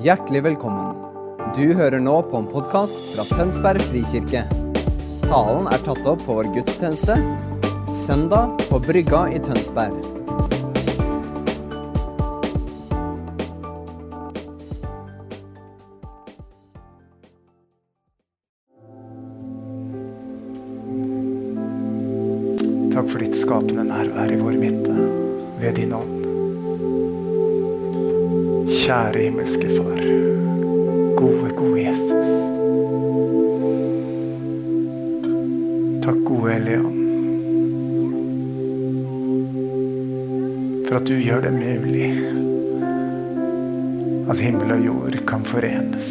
Hjertelig velkommen. Du hører nå på en podkast fra Tønsberg frikirke. Talen er tatt opp på vår gudstjeneste søndag på Brygga i Tønsberg. Takk for ditt skapende nærvær i vår himmelske Far. Gode, gode Jesus. Takk, gode Elian, For at du gjør det mulig at himmel og jord kan forenes.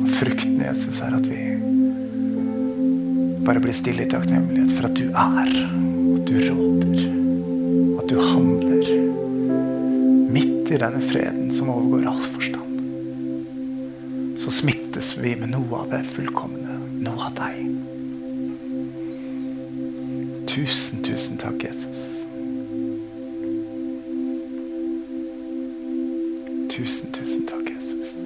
Og frukten, Jesus, er at vi bare blir stille i takknemlighet for at du er, at du råder, at du handler. I denne freden som overgår all forstand. Så smittes vi med noe av det fullkomne, noe av deg. Tusen, tusen takk, Jesus. Tusen, tusen takk, Jesus.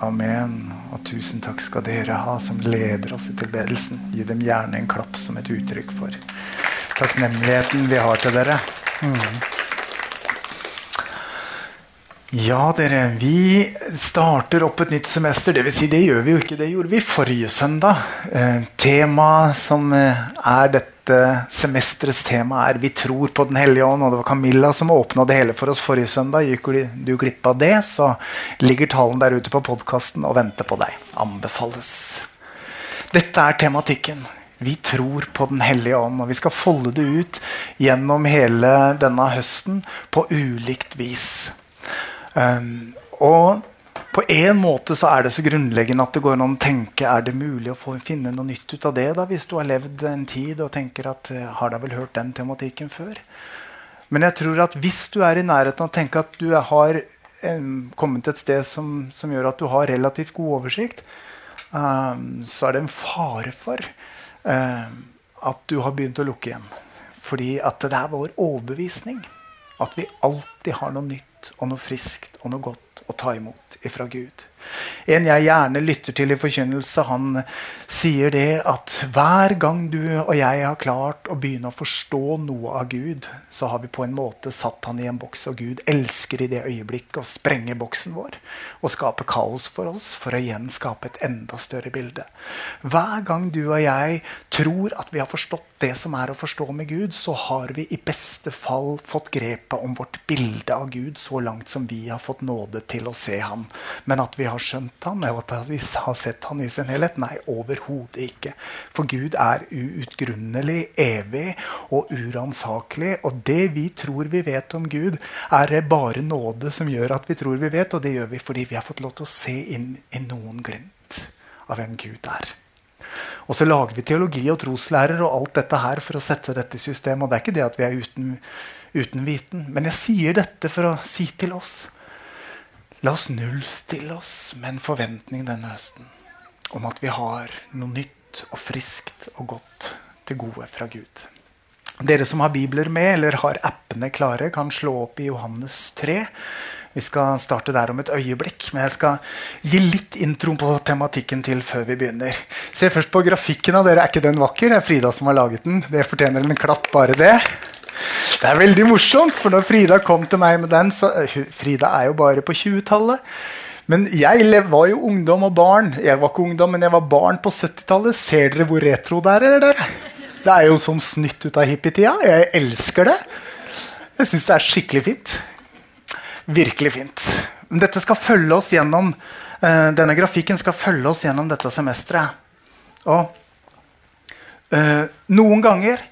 Amen. Og tusen takk skal dere ha som leder oss i tilbedelsen. Gi dem gjerne en klapp som et uttrykk for takknemligheten vi har til dere. Mm. Ja, dere. Vi starter opp et nytt semester. Det vil si, det gjør vi jo ikke. Det gjorde vi forrige søndag. Eh, Temaet som eh, er dette semesterets tema, er 'Vi tror på Den hellige ånd'. Og det var Camilla som åpna det hele for oss forrige søndag. Gikk du glipp av det, så ligger talen der ute på podkasten og venter på deg. Anbefales. Dette er tematikken. Vi tror på Den hellige ånd. Og vi skal folde det ut gjennom hele denne høsten på ulikt vis. Um, og på en måte så er det så grunnleggende at det går an å tenke er det mulig å få, finne noe nytt ut av det da, hvis du har levd en tid og tenker at har da vel hørt den tematikken før? Men jeg tror at hvis du er i nærheten av å tenke at du har um, kommet til et sted som, som, gjør at du har relativt god oversikt, um, så er det en fare for at du har begynt å lukke igjen. Fordi at det er vår overbevisning at vi alltid har noe nytt og noe friskt og noe godt å ta imot ifra Gud. En jeg gjerne lytter til i forkynnelse, han sier det at hver gang du og jeg har klart å begynne å forstå noe av Gud, så har vi på en måte satt han i en boks, og Gud elsker i det øyeblikket å sprenge boksen vår og skape kaos for oss for å igjen skape et enda større bilde. Hver gang du og jeg tror at vi har forstått det som er å forstå med Gud, så har vi i beste fall fått grepet om vårt bilde av Gud så langt som vi har fått nåde til å se ham. Men at vi har skjønt ham, og at vi har sett ham i sin helhet? Nei, overhodet ikke. For Gud er uutgrunnelig, evig og uransakelig. Og det vi tror vi vet om Gud, er det bare nåde som gjør at vi tror vi vet. Og det gjør vi fordi vi har fått lov til å se inn i noen glimt av hvem Gud er. Og så lager vi teologi og troslærer og alt dette her for å sette dette i system. Og det er ikke det at vi er uten, uten viten. Men jeg sier dette for å si til oss La oss nullstille oss med en forventning denne høsten om at vi har noe nytt og friskt og godt til gode fra Gud. Dere som har bibler med eller har appene klare, kan slå opp i Johannes 3. Vi skal starte der om et øyeblikk, men jeg skal gi litt intro på tematikken til før vi begynner. Se først på grafikken av dere. Er ikke den vakker? Det er Frida som har laget den. Det fortjener en klapp, bare det. Det er veldig morsomt, for når Frida kom til meg med den så, uh, Frida er jo bare på 20-tallet. Men jeg var jo ungdom og barn. Jeg var ikke ungdom, men jeg var barn på 70-tallet. Ser dere hvor retro det er? Eller? Det er jo som snytt ut av hippietida. Jeg elsker det. Jeg syns det er skikkelig fint. Virkelig fint. Men dette skal følge oss gjennom uh, denne grafikken skal følge oss gjennom dette semesteret. Og uh, noen ganger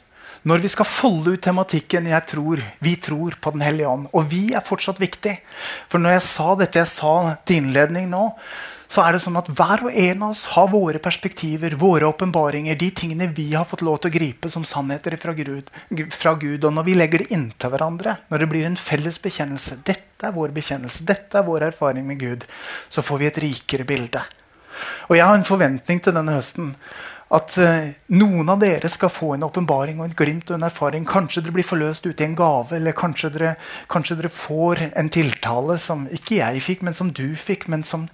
når vi skal folde ut tematikken jeg tror, vi tror på Den hellige ånd. Og vi er fortsatt viktig. For når jeg sa dette jeg sa til innledning nå, så er det sånn at hver og en av oss har våre perspektiver, våre åpenbaringer, de tingene vi har fått lov til å gripe som sannheter fra Gud, fra Gud. Og når vi legger det inntil hverandre, når det blir en felles bekjennelse Dette er vår bekjennelse, dette er vår erfaring med Gud. Så får vi et rikere bilde. Og jeg har en forventning til denne høsten At uh, noen av dere skal få en åpenbaring og en glimt og en erfaring. Kanskje dere blir forløst ute i en gave, eller kanskje dere, kanskje dere, får en tiltale som ikke jeg fikk, men som du fikk, men som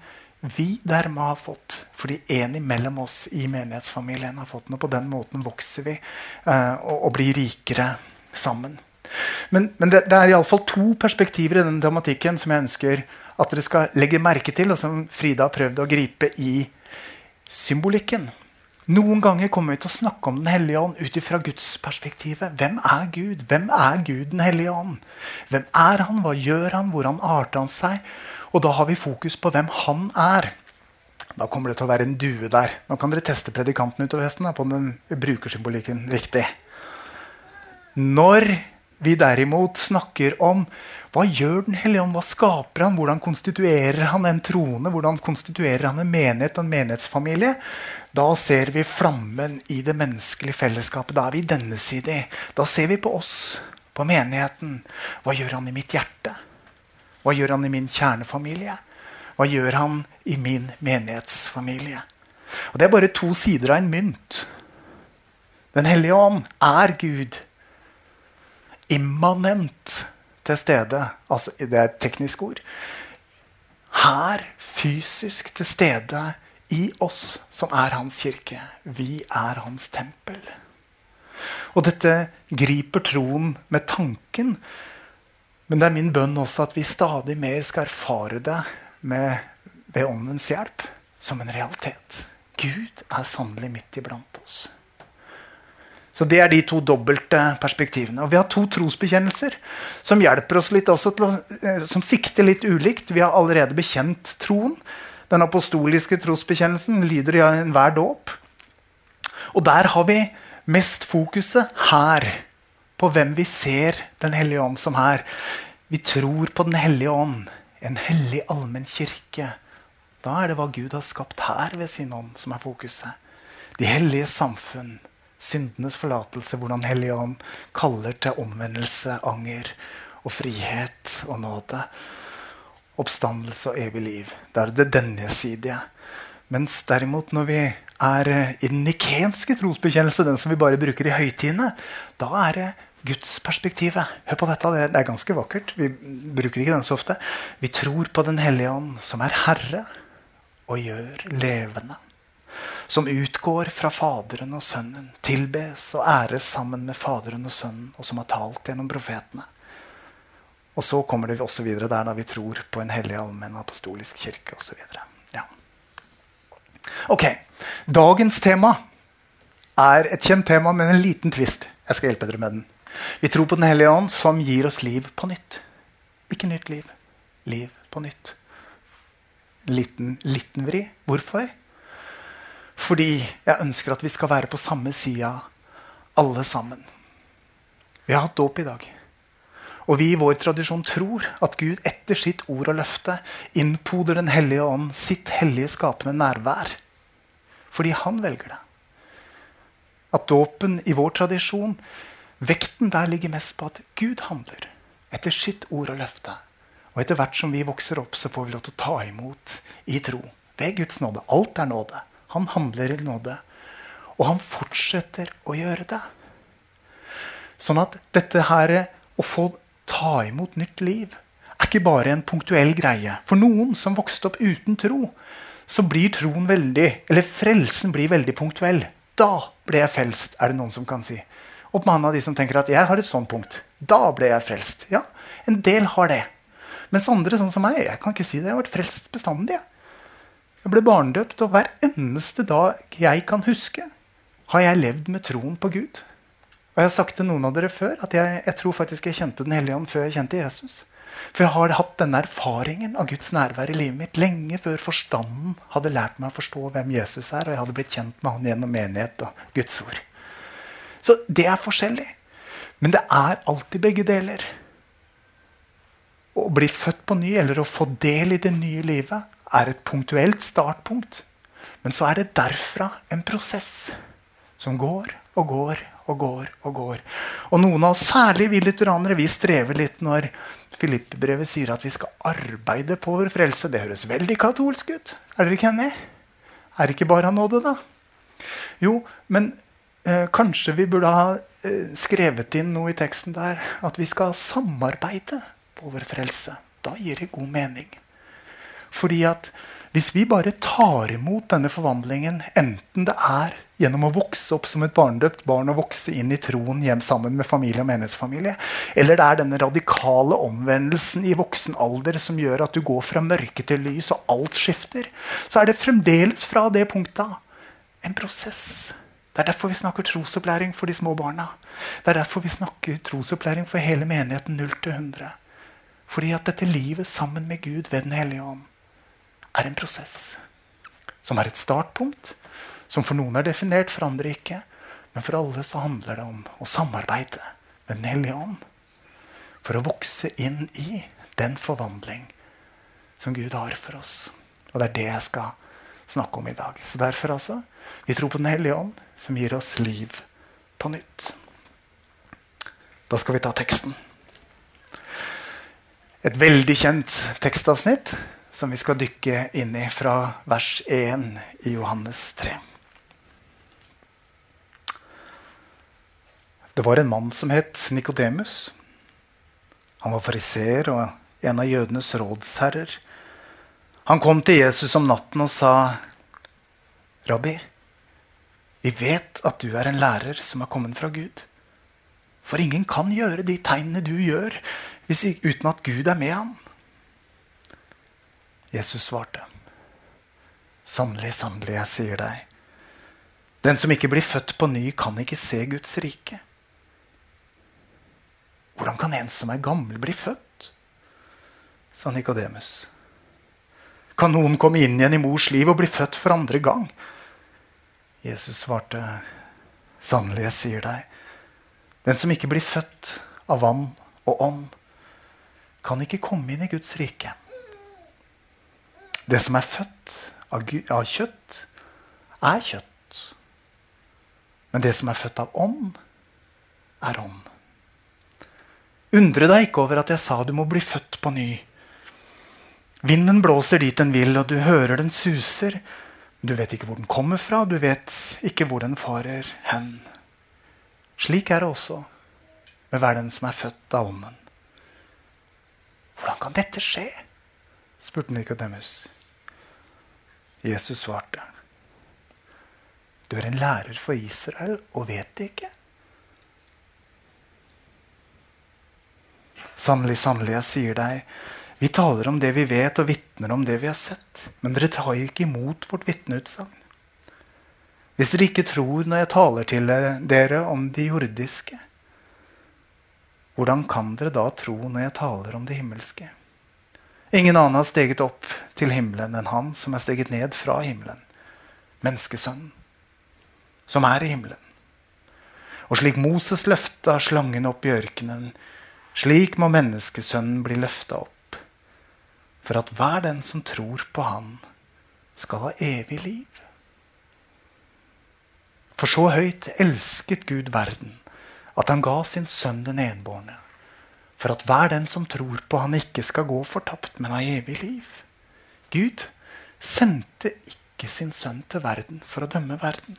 vi dermed har fått. Fordi en imellom oss i menighetsfamilien har fått den. Og på den måten vokser vi eh, og, og, blir rikere sammen. Men, men det, det er iallfall to perspektiver i denne dramatikken som jeg ønsker at dere skal legge merke til, og som Frida har prøvd å gripe i symbolikken. Noen ganger kommer vi til å snakke om Den hellige ånd ut ifra gudsperspektivet. Hvem er Gud? Hvem er Gud Den hellige ånd? Hvem er han? Hva gjør han? Hvordan arter han seg? Og da har vi fokus på hvem han er. Da kommer det til å være en due der. Nå kan dere teste predikanten utover høsten på den brukersymbolikken riktig. Når vi derimot snakker om hva gjør Den hellige ånd? Hva skaper han? Hvordan konstituerer han en troende? Hvordan konstituerer han en menighet en menighetsfamilie? Da ser vi flammen i det menneskelige fellesskapet. Da er vi denne side. Da ser vi på oss, på menigheten. Hva gjør han i mitt hjerte? Hva gjør han i min kjernefamilie? Hva gjør han i min menighetsfamilie? Og Det er bare to sider av en mynt. Den hellige ånd er Gud. Immanent til stede. Altså, det er et teknisk ord. Her, fysisk til stede i oss som er hans kirke. Vi er hans tempel. Og dette griper troen med tanken. Men det er min bønn også at vi stadig mer skal erfare det med, ved Åndens hjelp som en realitet. Gud er sannelig midt iblant oss. Så Det er de to dobbelte perspektivene. Og Vi har to trosbekjennelser som hjelper oss litt også å, eh, som sikter litt ulikt. Vi har allerede bekjent troen. Den apostoliske trosbekjennelsen lyder i enhver dåp. Og der har vi mest fokuset her, på hvem vi ser Den hellige ånd som her. Vi tror på Den hellige ånd, en hellig allmenn kirke. Da er det hva Gud har skapt her ved sin ånd, som er fokuset. De hellige samfunn syndenes forlatelse, hvordan Hellige Ånd kaller til omvendelse, anger og frihet og nåde. Oppstandelse og evig liv. Da er det denne sidige. Mens derimot når vi er i den nikenske trosbekjennelse, den som vi bare bruker i høytidene, da er det gudsperspektivet. Hør på dette, det er ganske vakkert. Vi bruker ikke den så ofte. Vi tror på Den hellige ånd, som er Herre og gjør levende som utgår fra Faderen og Sønnen, tilbes og æres sammen med Faderen og Sønnen, og som har talt gjennom profetene. Og så kommer det også videre der da vi tror på en hellig allmenn apostolisk kirke osv. Ja. Ok. Dagens tema er et kjent tema, men en liten tvist. Jeg skal hjelpe dere med den. Vi tror på Den hellige ånd, som gir oss liv på nytt. Ikke nytt liv. Liv på nytt. Liten, liten vri. Hvorfor? Fordi jeg ønsker at vi skal være på samme sida, alle sammen. Vi har hatt dåp i dag. Og vi i vår tradisjon tror at Gud etter sitt ord og løfte innpoder Den hellige ånd sitt hellige skapende nærvær. Fordi han velger det. At dåpen i vår tradisjon, vekten der ligger mest på at Gud handler etter sitt ord og løfte. Og etter hvert som vi vokser opp, så får vi lov til å ta imot i tro. Ved Guds nåde. Alt er nåde. Han handler i nåde. Og han fortsetter å gjøre det. Sånn at dette her å få ta imot nytt liv er ikke bare en punktuell greie. For noen som vokste opp uten tro, så blir troen veldig, eller frelsen blir veldig punktuell. Da ble jeg frelst, er det noen som kan si. Opp med av de som tenker at jeg har et sånt punkt. Da ble jeg frelst. Ja, en del har det. Mens andre, sånn som meg, jeg kan ikke si det. Jeg har vært frelst bestandig. Jeg ble barnedøpt, og hver eneste dag jeg kan huske, har jeg levd med troen på Gud. Og jeg har sagt til noen av dere før at jeg, jeg tror faktisk jeg kjente Den hellige ånd før jeg kjente Jesus. For jeg har hatt denne erfaringen av Guds nærvær i livet mitt lenge før forstanden hadde lært meg å forstå hvem Jesus er, og jeg hadde blitt kjent med han gjennom menighet og Guds ord. Så det er forskjellig. Men det er alltid begge deler. Å bli født på ny eller å få del i det nye livet er et punktuelt startpunkt. Men så er det derfra en prosess som går og går og går. Og går. Og noen av oss, særlig vi lutheranere, vi strever litt når Filippe-brevet sier at vi skal arbeide på vår frelse. Det høres veldig katolsk ut. Er dere ikke enig? Er det ikke bare av nåde, da? Jo, men eh, kanskje vi burde ha eh, skrevet inn noe i teksten der at vi skal samarbeide på vår frelse. Da gir det god mening. Fordi at hvis vi bare tar imot denne forvandlingen, enten det er gjennom å vokse opp som et barnedøpt barn og vokse inn i troen hjem sammen med familie og menighetsfamilie, eller det er denne radikale omvendelsen i voksen alder som gjør at du går fra mørke til lys, og alt skifter, så er det fremdeles fra det punktet en prosess. Det er derfor vi snakker trosopplæring for de små barna. Det er derfor vi snakker trosopplæring for hele menigheten 0 til 100. Fordi at dette livet sammen med Gud ved Den hellige ånd er en prosess. Som er et startpunkt, som for noen er definert, for andre ikke. Men for alle så handler det om å samarbeide med Den hellige ånd. For å vokse inn i den forvandling som Gud har for oss. Og det er det jeg skal snakke om i dag. Så derfor altså, Vi tror på Den hellige ånd, som gir oss liv på nytt. Da skal vi ta teksten. Et veldig kjent tekstavsnitt som vi skal dykke inn i fra vers 1 i Johannes 3. Det var en mann som het Nikodemus. Han var fariseer og en av jødenes rådsherrer. Han kom til Jesus om natten og sa, 'Rabbi, vi vet at du er en lærer som er kommet fra Gud.' For ingen kan gjøre de tegnene du gjør, uten at Gud er med ham. Jesus svarte. Sannelig, sannelig, jeg sier deg. Den som ikke blir født på ny, kan ikke se Guds rike. Hvordan kan en som er gammel, bli født? sa Nikodemus. Kan noen komme inn igjen i mors liv og bli født for andre gang? Jesus svarte, sannelig, jeg sier deg, den som ikke blir født av vann og ånd, kan ikke komme inn i Guds rike. Det som er født av, kjøtt, er kjøtt. Men det som er født av ånd, er ånd. Undre deg ikke over at jeg sa du må bli født på ny. Vinden blåser dit den vil, og du hører den suser. Du vet ikke hvor den kommer fra, du vet ikke hvor den farer hen. Slik er det også med hver den som er født av ånden. Hvordan kan dette skje? spurte Nikodemus. Jesus svarte. Du er en lærer for Israel og vet det ikke. Sannelig, sannelig, jeg sier deg, vi taler om det vi vet, og vitner om det vi har sett. Men dere tar jo ikke imot vårt vitneutsagn. Hvis dere ikke tror når jeg taler til dere om de jordiske, hvordan kan dere da tro når jeg taler om det himmelske? Ingen annen har steget opp til himmelen enn han som er steget ned fra himmelen. Menneskesønnen, som er i himmelen. Og slik Moses løfta slangen opp i ørkenen, slik må menneskesønnen bli løfta opp, for at hver den som tror på Han, skal ha evig liv. For så høyt elsket Gud verden, at han ga sin sønn den enbårne for at hver den som tror på han ikke skal gå fortapt, men ha evig liv. Gud sendte ikke sin sønn til verden for å dømme verden,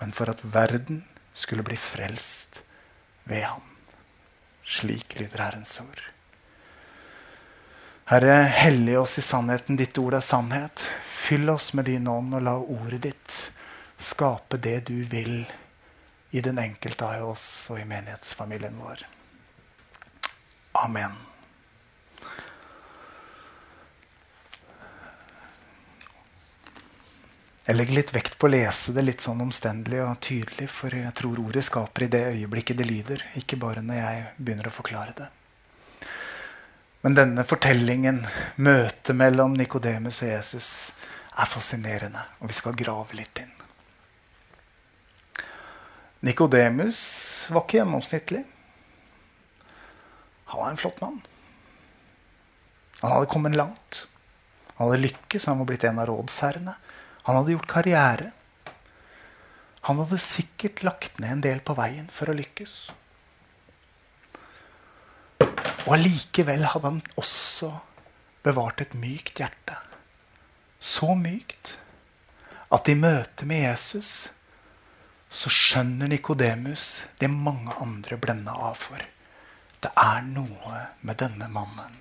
men for at verden skulle bli frelst ved ham. Slik lyder Herrens ord. Herre, hellig oss i sannheten. Ditt ord er sannhet. Fyll oss med din ånd, og la ordet ditt skape det du vil i den enkelte av oss og i menighetsfamilien vår. Amen. Jeg legger litt vekt på å lese det litt sånn omstendelig og tydelig, for jeg tror ordet skaper i det øyeblikket det lyder, ikke bare når jeg begynner å forklare det. Men denne fortellingen, møtet mellom Nikodemus og Jesus, er fascinerende, og vi skal grave litt inn. Nikodemus var ikke gjennomsnittlig. Han var en flott mann. Han hadde kommet langt. Han hadde lykkes, han var blitt en av rådsherrene. Han hadde gjort karriere. Han hadde sikkert lagt ned en del på veien for å lykkes. Og allikevel hadde han også bevart et mykt hjerte. Så mykt at i møte med Jesus så skjønner Nikodemus det mange andre blenda av for. Det er noe med denne mannen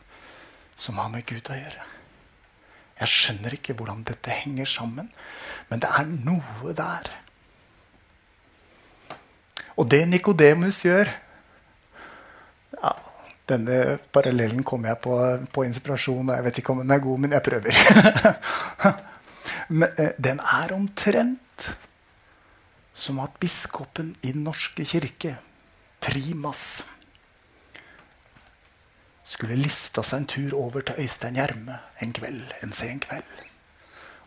som har med Gud å gjøre. Jeg skjønner ikke hvordan dette henger sammen, men det er noe der. Og det Nikodemus gjør ja, Denne parallellen kommer jeg på på inspirasjon. og Jeg vet ikke om den er god, men jeg prøver. men, eh, den er omtrent som at biskopen i Den norske kirke, primas, skulle lista seg en tur over til Øystein Gjerme en kveld, en sen kveld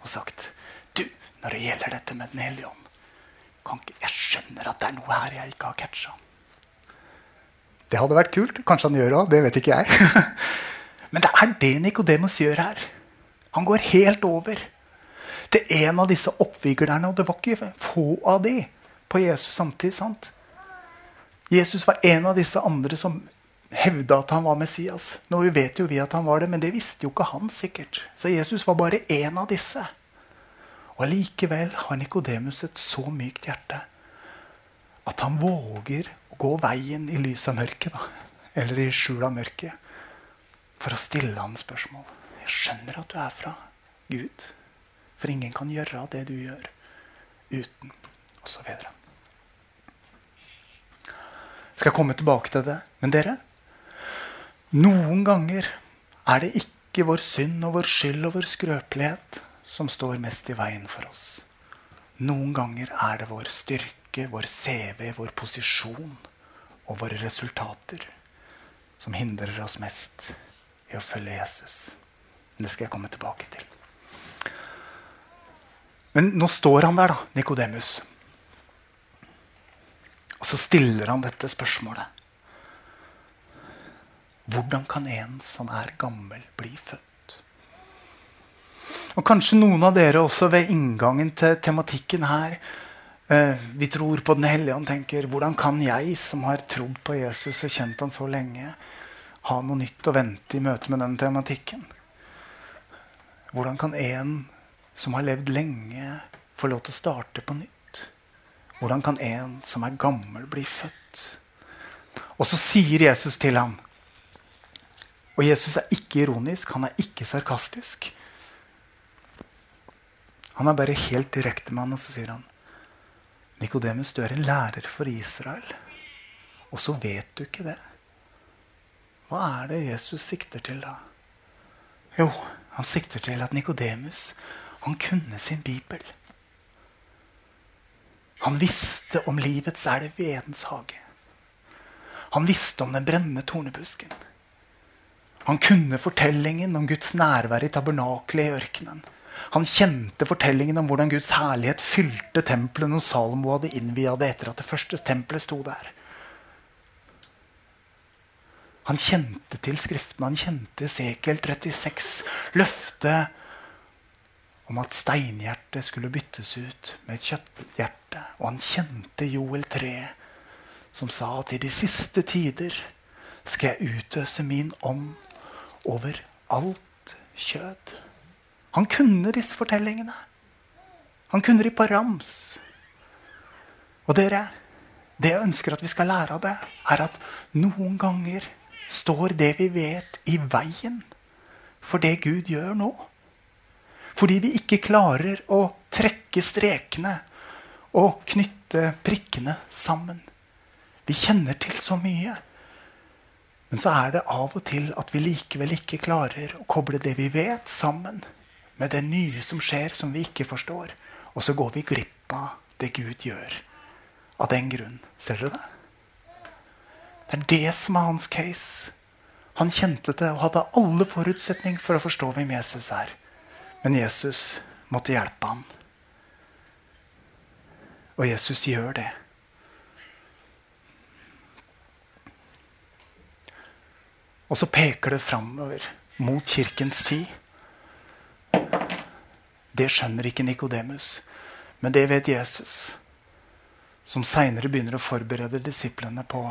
og sagt Du, når det gjelder dette med Den hellige ånd Jeg skjønner at det er noe her jeg ikke har catcha. Det hadde vært kult. Kanskje han gjør det. Det vet ikke jeg. Men det er det Nikodemus gjør her. Han går helt over til en av disse oppviglerne. Og det var ikke få av de på Jesus samtidig. sant? Jesus var en av disse andre som hevda at han var Messias. Nå vet jo vi at han var det, men det visste jo ikke han sikkert. Så Jesus var bare en av disse. Og Allikevel har Nikodemus et så mykt hjerte at han våger å gå veien i lys av mørket. Da. Eller i skjul av mørket. For å stille han spørsmål. Jeg skjønner at du er fra Gud. For ingen kan gjøre det du gjør, uten osv. Skal jeg komme tilbake til det. Men dere, noen ganger er det ikke vår synd og vår skyld og vår skrøpelighet som står mest i veien for oss. Noen ganger er det vår styrke, vår CV, vår posisjon og våre resultater som hindrer oss mest i å følge Jesus. Men det skal jeg komme tilbake til. Men nå står han der, da, Nikodemus. Og så stiller han dette spørsmålet. Hvordan kan en som er gammel, bli født? Og Kanskje noen av dere også ved inngangen til tematikken her eh, Vi tror på Den hellige ånd tenker hvordan kan jeg, som har trodd på Jesus og kjent han så lenge, ha noe nytt å vente i møte med den tematikken? Hvordan kan en som har levd lenge, få lov til å starte på nytt? Hvordan kan en som er gammel, bli født? Og så sier Jesus til ham Og Jesus er ikke ironisk, han er ikke sarkastisk. Han er bare helt direkte med han, og så sier han Nikodemus, du er en lærer for Israel, og så vet du ikke det. Hva er det Jesus sikter til da? Jo, han sikter til at Nikodemus han kunne sin bibel. Han visste om livets elv i Edens hage. Han visste om den brennende tornebusken. Han kunne fortellingen om Guds nærvær i tabernakelet i ørkenen. Han kjente fortellingen om hvordan Guds herlighet fylte tempelet når Salomo hadde innvia det etter at det første tempelet sto der. Han kjente til Skriften. Han kjente Sekel 36. Løftet om at steinhjertet skulle byttes ut med et kjøtthjerte. Og han kjente Joel 3, som sa at i de siste tider skal jeg utøse min ånd over alt kjød. Han kunne disse fortellingene. Han kunne de på rams. Og dere, det jeg ønsker at vi skal lære av det, er at noen ganger står det vi vet, i veien for det Gud gjør nå. Fordi vi ikke klarer å trekke strekene og knytte prikkene sammen. Vi kjenner til så mye. Men så er det av og til at vi likevel ikke klarer å koble det vi vet, sammen med det nye som skjer, som vi ikke forstår. Og så går vi glipp av det Gud gjør. Av den grunn. Ser dere det? Det er det som er hans case. Han kjente det og hadde alle forutsetninger for å forstå hvem Jesus er. Men Jesus måtte hjelpe ham. Og Jesus gjør det. Og så peker det framover mot kirkens tid. Det skjønner ikke Nikodemus, men det vet Jesus. Som seinere begynner å forberede disiplene på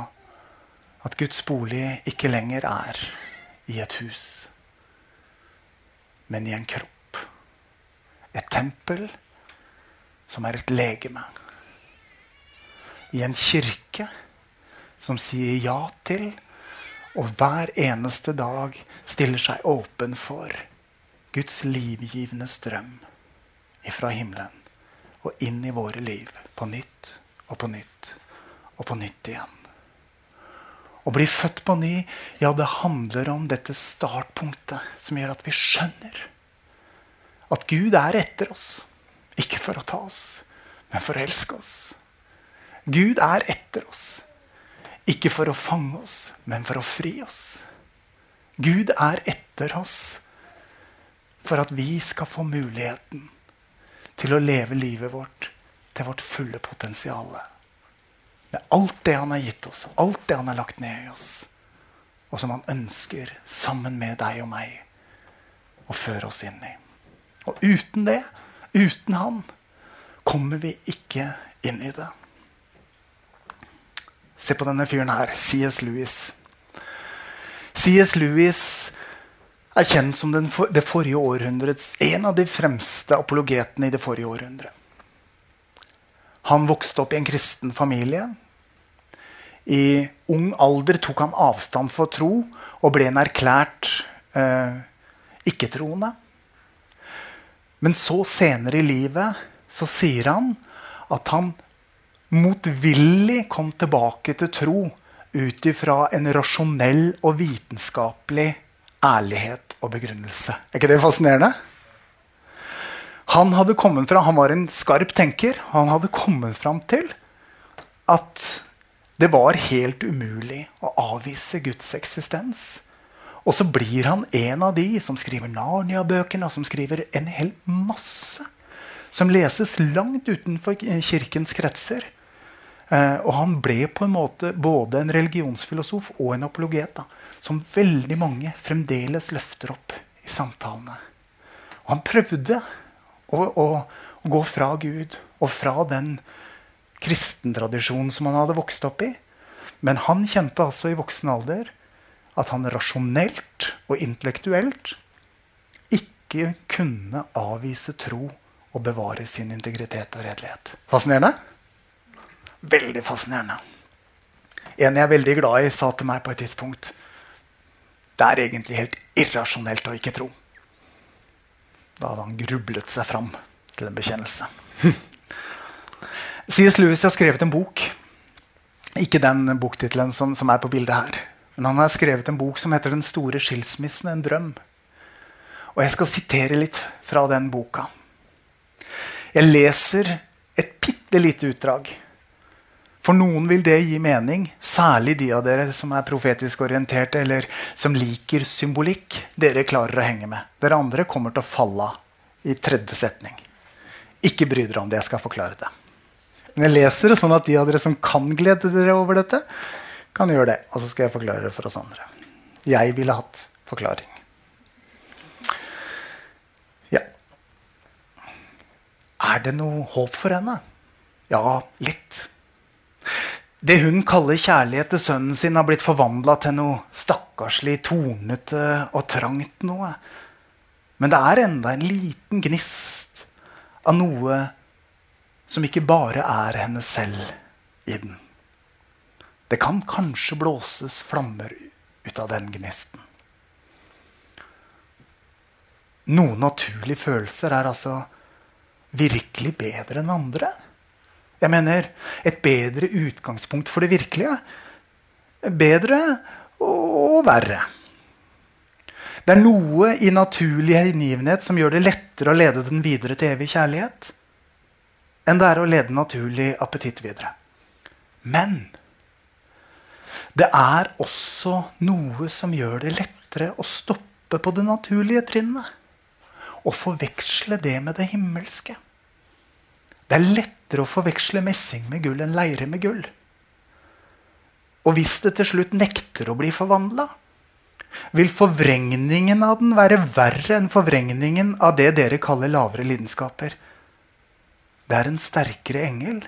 at Guds bolig ikke lenger er i et hus, men i en kropp et tempel som er et legeme. I en kirke som sier ja til og hver eneste dag stiller seg åpen for Guds livgivende strøm ifra himmelen og inn i våre liv på nytt og på nytt og på nytt igjen. Å bli født på ny, ja, det handler om dette startpunktet som gjør at vi skjønner at Gud er etter oss. Ikke for å ta oss, men for å elske oss. Gud er etter oss. Ikke for å fange oss, men for å fri oss. Gud er etter oss for at vi skal få muligheten til å leve livet vårt til vårt fulle potensial. Med alt det han har gitt oss, alt det han har lagt ned i oss. Og som han ønsker, sammen med deg og meg, å føre oss inn i. Og uten det, uten han, kommer vi ikke inn i det. Se på denne fyren her. C.S. Lewis. C.S. Lewis er kjent som for, det forrige århundrets en av de fremste apologetene i det forrige århundret. Han vokste opp i en kristen familie. I ung alder tok han avstand for tro og ble en erklært eh, ikke-troende. Men så senere i livet så sier han at han motvillig kom tilbake til tro ut ifra en rasjonell og vitenskapelig ærlighet og begrunnelse. Er ikke det fascinerende? Han hadde kommet fra, han var en skarp tenker. Han hadde kommet fram til at det var helt umulig å avvise Guds eksistens. Og så blir han en av de som skriver Narnia-bøkene, og som skriver en hel masse. Som leses langt utenfor kirkens kretser. Eh, og han ble på en måte både en religionsfilosof og en apologet. Da, som veldig mange fremdeles løfter opp i samtalene. Og han prøvde å, å, å gå fra Gud og fra den kristentradisjonen som han hadde vokst opp i. Men han kjente altså i voksen alder at han rasjonelt og intellektuelt ikke kunne avvise tro og bevare sin integritet og redelighet. Fascinerende? Veldig fascinerende. En jeg er veldig glad i, sa til meg på et tidspunkt Det er egentlig helt irrasjonelt å ikke tro. Da hadde han grublet seg fram til en bekjennelse. C.S. Lewis har skrevet en bok. Ikke den boktittelen som, som er på bildet her. Men han har skrevet en bok som heter 'Den store skilsmissen en drøm'. Og jeg skal sitere litt fra den boka. Jeg leser et bitte lite utdrag. For noen vil det gi mening, særlig de av dere som er profetisk orienterte eller som liker symbolikk. Dere klarer å henge med. Dere andre kommer til å falle av i tredje setning. Ikke bry dere om det. Jeg skal forklare det. Men jeg leser det sånn at de av dere som kan glede dere over dette, kan gjøre det. Og så skal jeg forklare det for oss andre. Jeg ville hatt forklaring. Ja. Er det noe håp for henne? Ja, litt. Det hun kaller kjærlighet til sønnen sin, har blitt forvandla til noe stakkarslig, tornete og trangt noe. Men det er enda en liten gnist av noe som ikke bare er henne selv i den. Det kan kanskje blåses flammer ut av den gnisten. Noen naturlige følelser er altså virkelig bedre enn andre. Jeg mener et bedre utgangspunkt for det virkelige. Bedre og verre. Det er noe i naturlig hengivenhet som gjør det lettere å lede den videre til evig kjærlighet enn det er å lede naturlig appetitt videre. Men det er også noe som gjør det lettere å stoppe på det naturlige trinnet. Og forveksle det med det himmelske. Det er lettere å forveksle messing med gull enn leire med gull. Og hvis det til slutt nekter å bli forvandla, vil forvrengningen av den være verre enn forvrengningen av det dere kaller lavere lidenskaper. Det er en sterkere engel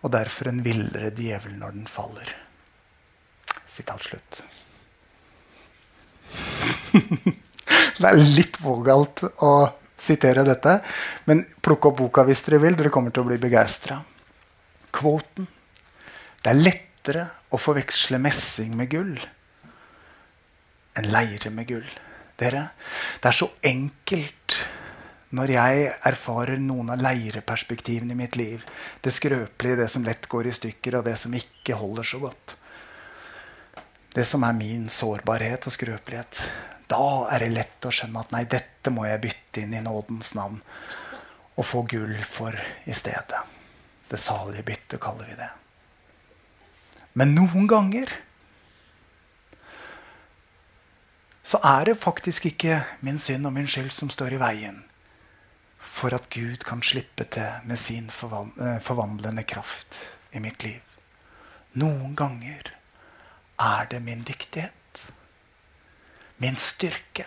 og derfor en villere djevel når den faller. Sitat slutt. det er litt vågalt å sitere dette. Men plukk opp boka hvis dere vil. Dere kommer til å bli begeistra. Kvoten. Det er lettere å forveksle messing med gull enn leire med gull. Dere, det er så enkelt når jeg erfarer noen av leireperspektivene i mitt liv. Det skrøpelige, det som lett går i stykker, og det som ikke holder så godt. Det som er min sårbarhet og skrøpelighet. Da er det lett å skjønne at nei, dette må jeg bytte inn i nådens navn og få gull for i stedet. Det salige byttet kaller vi det. Men noen ganger så er det faktisk ikke min synd og min skyld som står i veien for at Gud kan slippe til med sin eh, forvandlende kraft i mitt liv. Noen ganger er det min dyktighet, min styrke.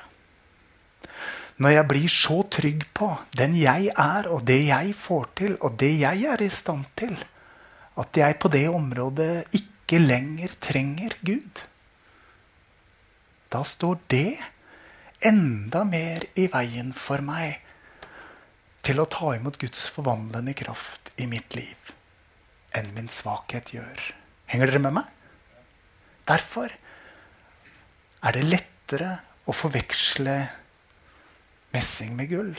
Når jeg blir så trygg på den jeg er, og det jeg får til, og det jeg er i stand til, at jeg på det området ikke lenger trenger Gud, da står det enda mer i veien for meg til å ta imot Guds forvandlende kraft i mitt liv enn min svakhet gjør. Henger dere med meg? Derfor er det lettere å forveksle messing med gull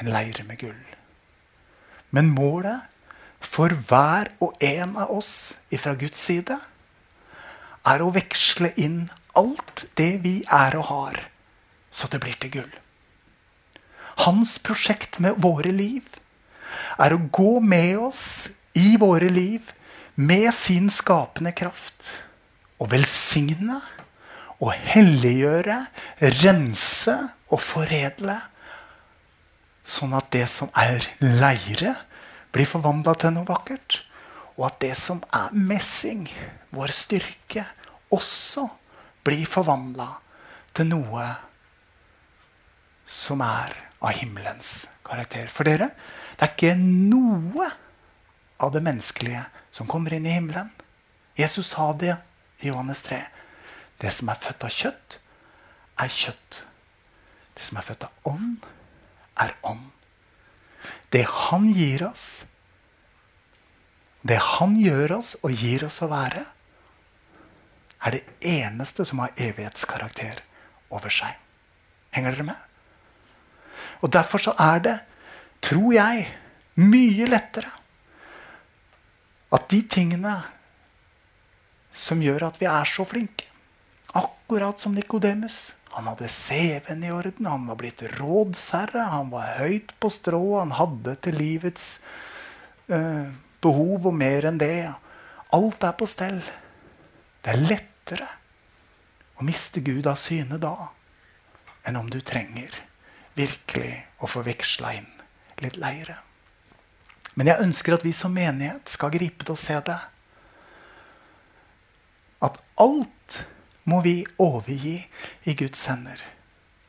enn leire med gull. Men målet for hver og en av oss fra Guds side er å veksle inn alt det vi er og har, så det blir til gull. Hans prosjekt med våre liv er å gå med oss i våre liv med sin skapende kraft. å velsigne og helliggjøre, rense og foredle. Sånn at det som er leire, blir forvandla til noe vakkert. Og at det som er messing, vår styrke, også blir forvandla til noe som er av himmelens karakter. For dere, det er ikke noe av det menneskelige som kommer inn i himmelen. Jesus sa det i Johannes 3. Det som er født av kjøtt, er kjøtt. Det som er født av ånd, er ånd. Det han gir oss, det han gjør oss og gir oss å være, er det eneste som har evighetskarakter over seg. Henger dere med? Og Derfor så er det, tror jeg, mye lettere at de tingene som gjør at vi er så flinke Akkurat som Nikodemus. Han hadde CV-en i orden, han var blitt rådsherre, han var høyt på strå, han hadde til livets uh, behov og mer enn det. Alt er på stell. Det er lettere å miste Gud av syne da enn om du trenger virkelig å få veksla inn litt leire. Men jeg ønsker at vi som menighet skal gripe til å se det. At alt må vi overgi i Guds hender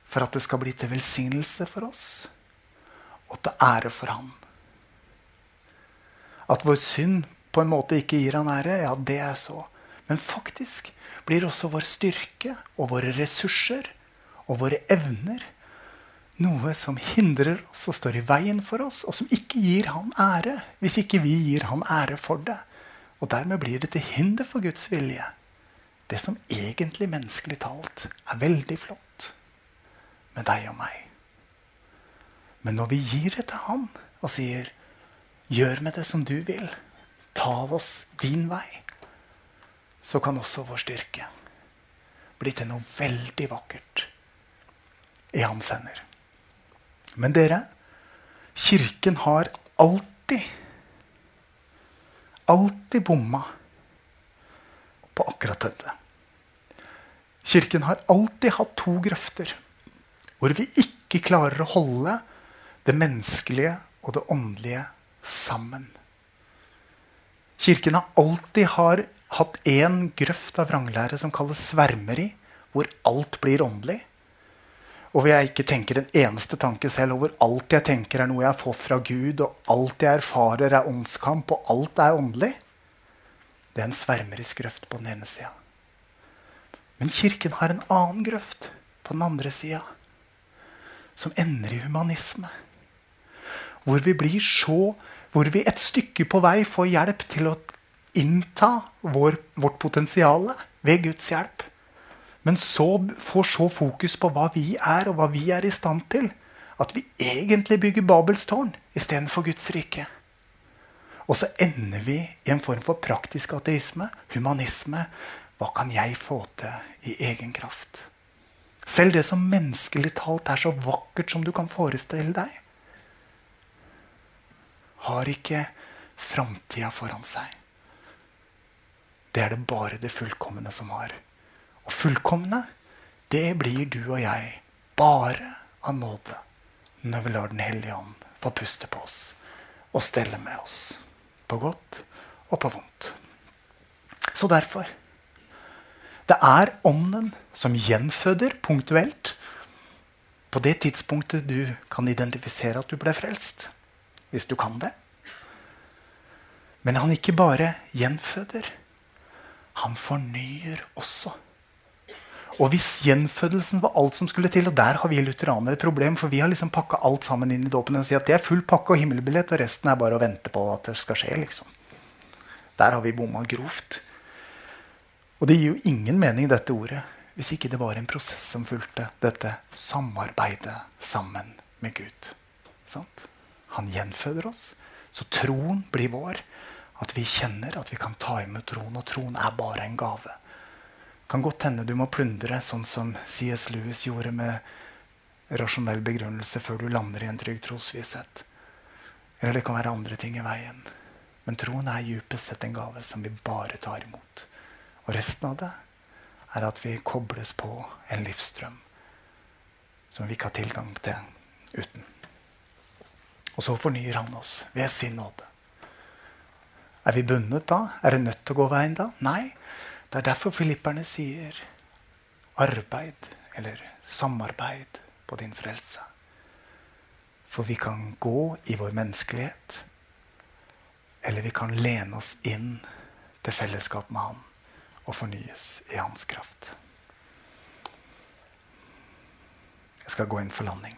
for at det skal bli til velsignelse for oss og til ære for Han. At vår synd på en måte ikke gir Han ære, ja, det er så. Men faktisk blir også vår styrke og våre ressurser og våre evner noe som hindrer oss og står i veien for oss, og som ikke gir han ære hvis ikke vi gir han ære for det. Og dermed blir det til hinder for Guds vilje. Det som egentlig menneskelig talt er veldig flott med deg og meg. Men når vi gir det til han og sier 'Gjør med det som du vil. Ta av oss din vei', så kan også vår styrke bli til noe veldig vakkert i hans hender. Men dere, Kirken har alltid, alltid bomma på akkurat dette. Kirken har alltid hatt to grøfter hvor vi ikke klarer å holde det menneskelige og det åndelige sammen. Kirken har alltid har hatt én grøft av vranglære som kalles svermeri, hvor alt blir åndelig. Og hvor jeg ikke tenker en eneste tanke selv, og hvor alt jeg tenker, er noe jeg har fått fra Gud, og alt jeg erfarer, er åndskamp, og alt er åndelig. Det er en svermerisk grøft på den ene sida. Men Kirken har en annen grøft på den andre sida. som ender i humanisme. Hvor vi blir så Hvor vi et stykke på vei får hjelp til å innta vår, vårt potensial ved Guds hjelp. Men så får så fokus på hva vi er, og hva vi er i stand til, at vi egentlig bygger Babels tårn istedenfor Guds rike. Og så ender vi i en form for praktisk ateisme, humanisme. Hva kan jeg få til i egen kraft? Selv det som menneskelig talt er så vakkert som du kan forestille deg, har ikke framtida foran seg. Det er det bare det fullkomne som har. Og fullkomne, det blir du og jeg bare av nåde når vi lar Den hellige ånd få puste på oss og stelle med oss. På godt og på vondt. Så derfor Det er Ånden som gjenføder punktuelt på det tidspunktet du kan identifisere at du ble frelst. Hvis du kan det. Men han ikke bare gjenføder. Han fornyer også. Og hvis gjenfødelsen var alt som skulle til, og der har vi lutheranere et problem, for vi har liksom pakka alt sammen inn i dåpen og sier at det er full pakke og himmelbillett, og resten er bare å vente på at det skal skje. liksom. Der har vi bomma grovt. Og det gir jo ingen mening, dette ordet, hvis ikke det var en prosess som fulgte dette samarbeidet sammen med Gud. Sant? Han gjenføder oss, så troen blir vår. At vi kjenner at vi kan ta imot troen, og troen er bare en gave. Kan godt hende du må plundre, sånn som C.S. Lewis gjorde med rasjonell begrunnelse før du lander i en trygg trosvisshet. Eller det kan være andre ting i veien. Men troen er djupest sett en gave som vi bare tar imot. Og resten av det er at vi kobles på en livsstrøm som vi ikke har tilgang til uten. Og så fornyer han oss ved sin nåde. Er vi bundet da? Er det nødt til å gå veien da? Nei. Det er derfor filipperne sier arbeid eller samarbeid på din frelse. For vi kan gå i vår menneskelighet, eller vi kan lene oss inn til fellesskap med Han og fornyes i hans kraft. Jeg skal gå inn for landing.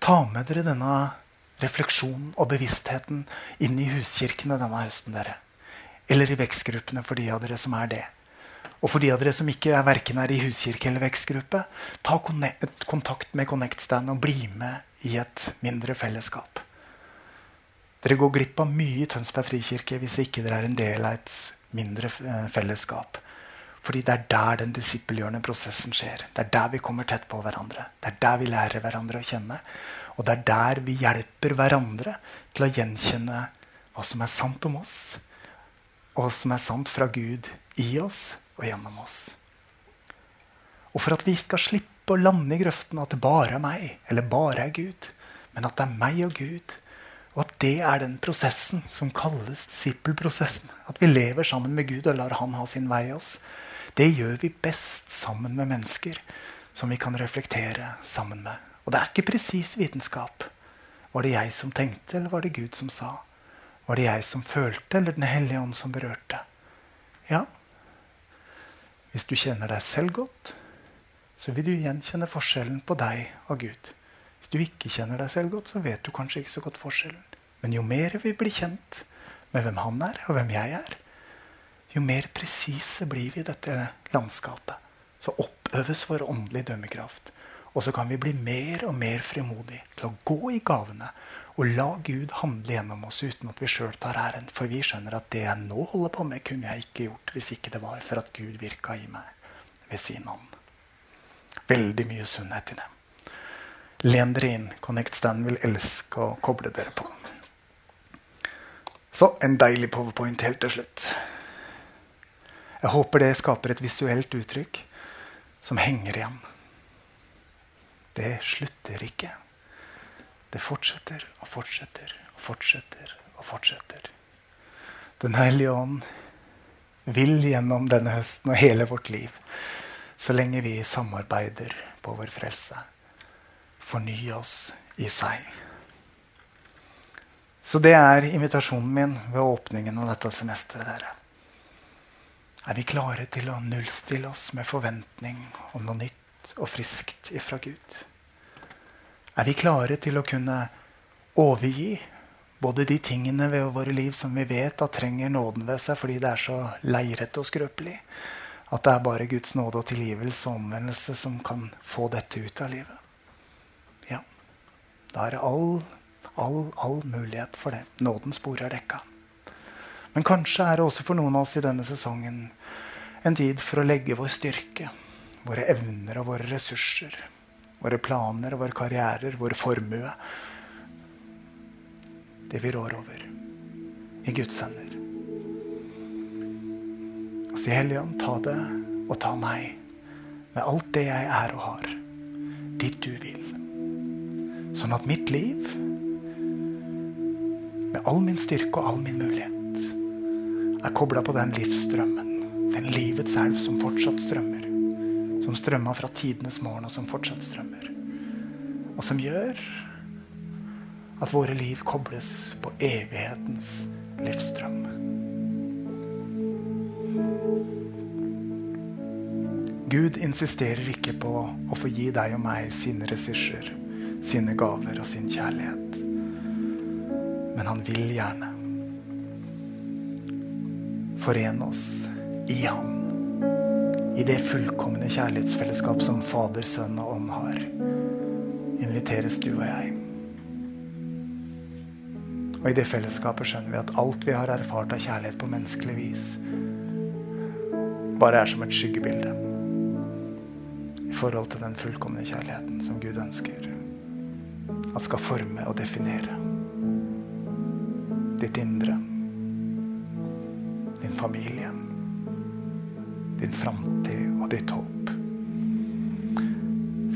Ta med dere denne refleksjonen og bevisstheten inn i huskirkene denne høsten. dere. Eller i vekstgruppene for de av dere som er det. Og for de av dere som ikke er verken er i huskirke eller vekstgruppe, ta kontakt med ConnectStand og bli med i et mindre fellesskap. Dere går glipp av mye i Tønsberg frikirke hvis ikke dere er en del av et mindre eh, fellesskap. Fordi det er der den disippelgjørende prosessen skjer. Det er der vi kommer tett på hverandre. Det er der vi lærer hverandre å kjenne. Og det er der vi hjelper hverandre til å gjenkjenne hva som er sant om oss, og hva som er sant fra Gud i oss og gjennom oss. Og for at vi skal slippe å lande i grøften at det bare er meg, eller bare er Gud, men at det er meg og Gud, og at det er den prosessen som kalles disippelprosessen. At vi lever sammen med Gud og lar Han ha sin vei i oss. Det gjør vi best sammen med mennesker som vi kan reflektere sammen med. Og det er ikke presis vitenskap. Var det jeg som tenkte, eller var det Gud som sa? Var det jeg som følte, eller Den hellige ånd som berørte? Ja. Hvis du kjenner deg selv godt, så vil du gjenkjenne forskjellen på deg og Gud Hvis du ikke kjenner deg selv godt, så vet du kanskje ikke så godt forskjellen. Men jo mer vi blir kjent med hvem han er, og hvem jeg er, jo mer presise blir vi i dette landskapet. Så oppøves vår åndelige dømmekraft. Og så kan vi bli mer og mer frimodige til å gå i gavene og la Gud handle gjennom oss uten at vi sjøl tar æren. For vi skjønner at det jeg nå holder på med, kunne jeg ikke gjort hvis ikke det var for at Gud virka i meg ved sin ånd. Veldig mye sunnhet i det. Len dere inn. Connect Stand vil elske å koble dere på. Så en deilig powerpoint helt til slutt. Jeg håper det skaper et visuelt uttrykk som henger igjen. Det slutter ikke. Det fortsetter og fortsetter og fortsetter og fortsetter. Den hellige ånd vil gjennom denne høsten og hele vårt liv, så lenge vi samarbeider på vår frelse fornye oss i seg. Så det er invitasjonen min ved åpningen av dette semesteret. dere. Er vi klare til å nullstille oss med forventning om noe nytt og friskt ifra Gud? Er vi klare til å kunne overgi både de tingene ved våre liv som vi vet at trenger nåden ved seg fordi det er så leirete og skrøpelig? At det er bare Guds nåde og tilgivelse og omvendelse som kan få dette ut av livet? Ja, da er det all, all, all mulighet for det. Nådens spor er dekka. Men kanskje er det også for noen av oss i denne sesongen en tid for å legge vår styrke, våre evner og våre ressurser, våre planer og våre karrierer, vår formue Det vi rår over, i Guds hender. Og si Hellige Ånd, ta det og ta meg med alt det jeg er og har, dit du vil. Sånn at mitt liv, med all min styrke og all min mulighet, er kobla på den livsstrømmen. Den livets elv som fortsatt strømmer. Som strømma fra tidenes morgen, og som fortsatt strømmer. Og som gjør at våre liv kobles på evighetens livsstrøm. Gud insisterer ikke på å få gi deg og meg sine ressurser, sine gaver og sin kjærlighet. Men han vil gjerne forene oss i ham. I det fullkomne kjærlighetsfellesskap som Fader, Sønn og Ånd har, inviteres du og jeg. Og i det fellesskapet skjønner vi at alt vi har erfart av kjærlighet på menneskelig vis, bare er som et skyggebilde i forhold til den fullkomne kjærligheten som Gud ønsker at skal forme og definere ditt indre din familie, din framtid og ditt håp.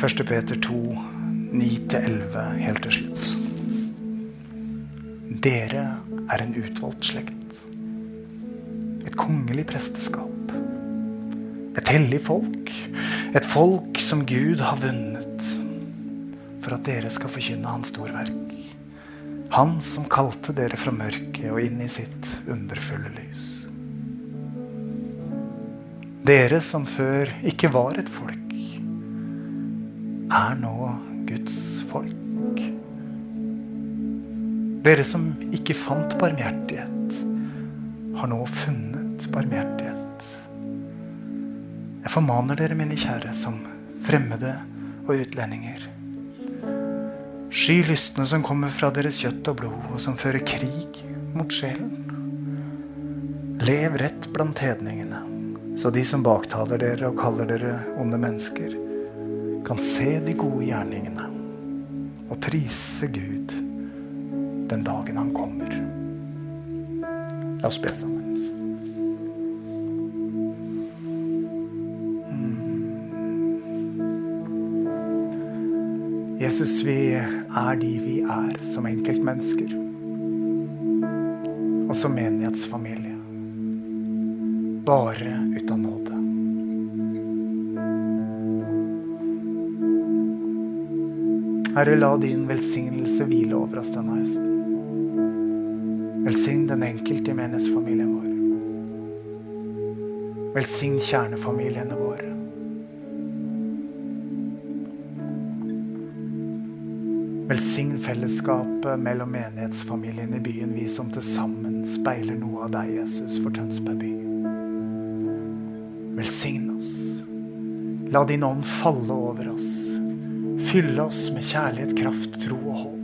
1. Peter 2, 9-11 helt til slutt. Dere er en utvalgt slekt. Et kongelig presteskap. Et hellig folk. Et folk som Gud har vunnet for at dere skal forkynne hans storverk. Han som kalte dere fra mørket og inn i sitt underfulle lys. Dere som før ikke var et folk, er nå Guds folk. Dere som ikke fant barmhjertighet, har nå funnet barmhjertighet. Jeg formaner dere, mine kjære, som fremmede og utlendinger. Sky lystne som kommer fra deres kjøtt og blod, og som fører krig mot sjelen. Lev rett blant hedningene så de som baktaler dere og kaller dere onde mennesker, kan se de gode gjerningene og prise Gud den dagen han kommer. La oss be sammen. Hmm. Jesus, vi er de vi er som enkeltmennesker og som menighetsfamilie bare ut av nåde. Herre, la din velsignelse hvile over oss denne høsten. Velsign den enkelte i menighetsfamilien vår. Velsign kjernefamiliene våre. Velsign fellesskapet mellom menighetsfamilien i byen, vi som til sammen speiler noe av deg, Jesus, for Tønsberg by. Velsign oss. La din ånd falle over oss. Fylle oss med kjærlighet, kraft, tro og håp.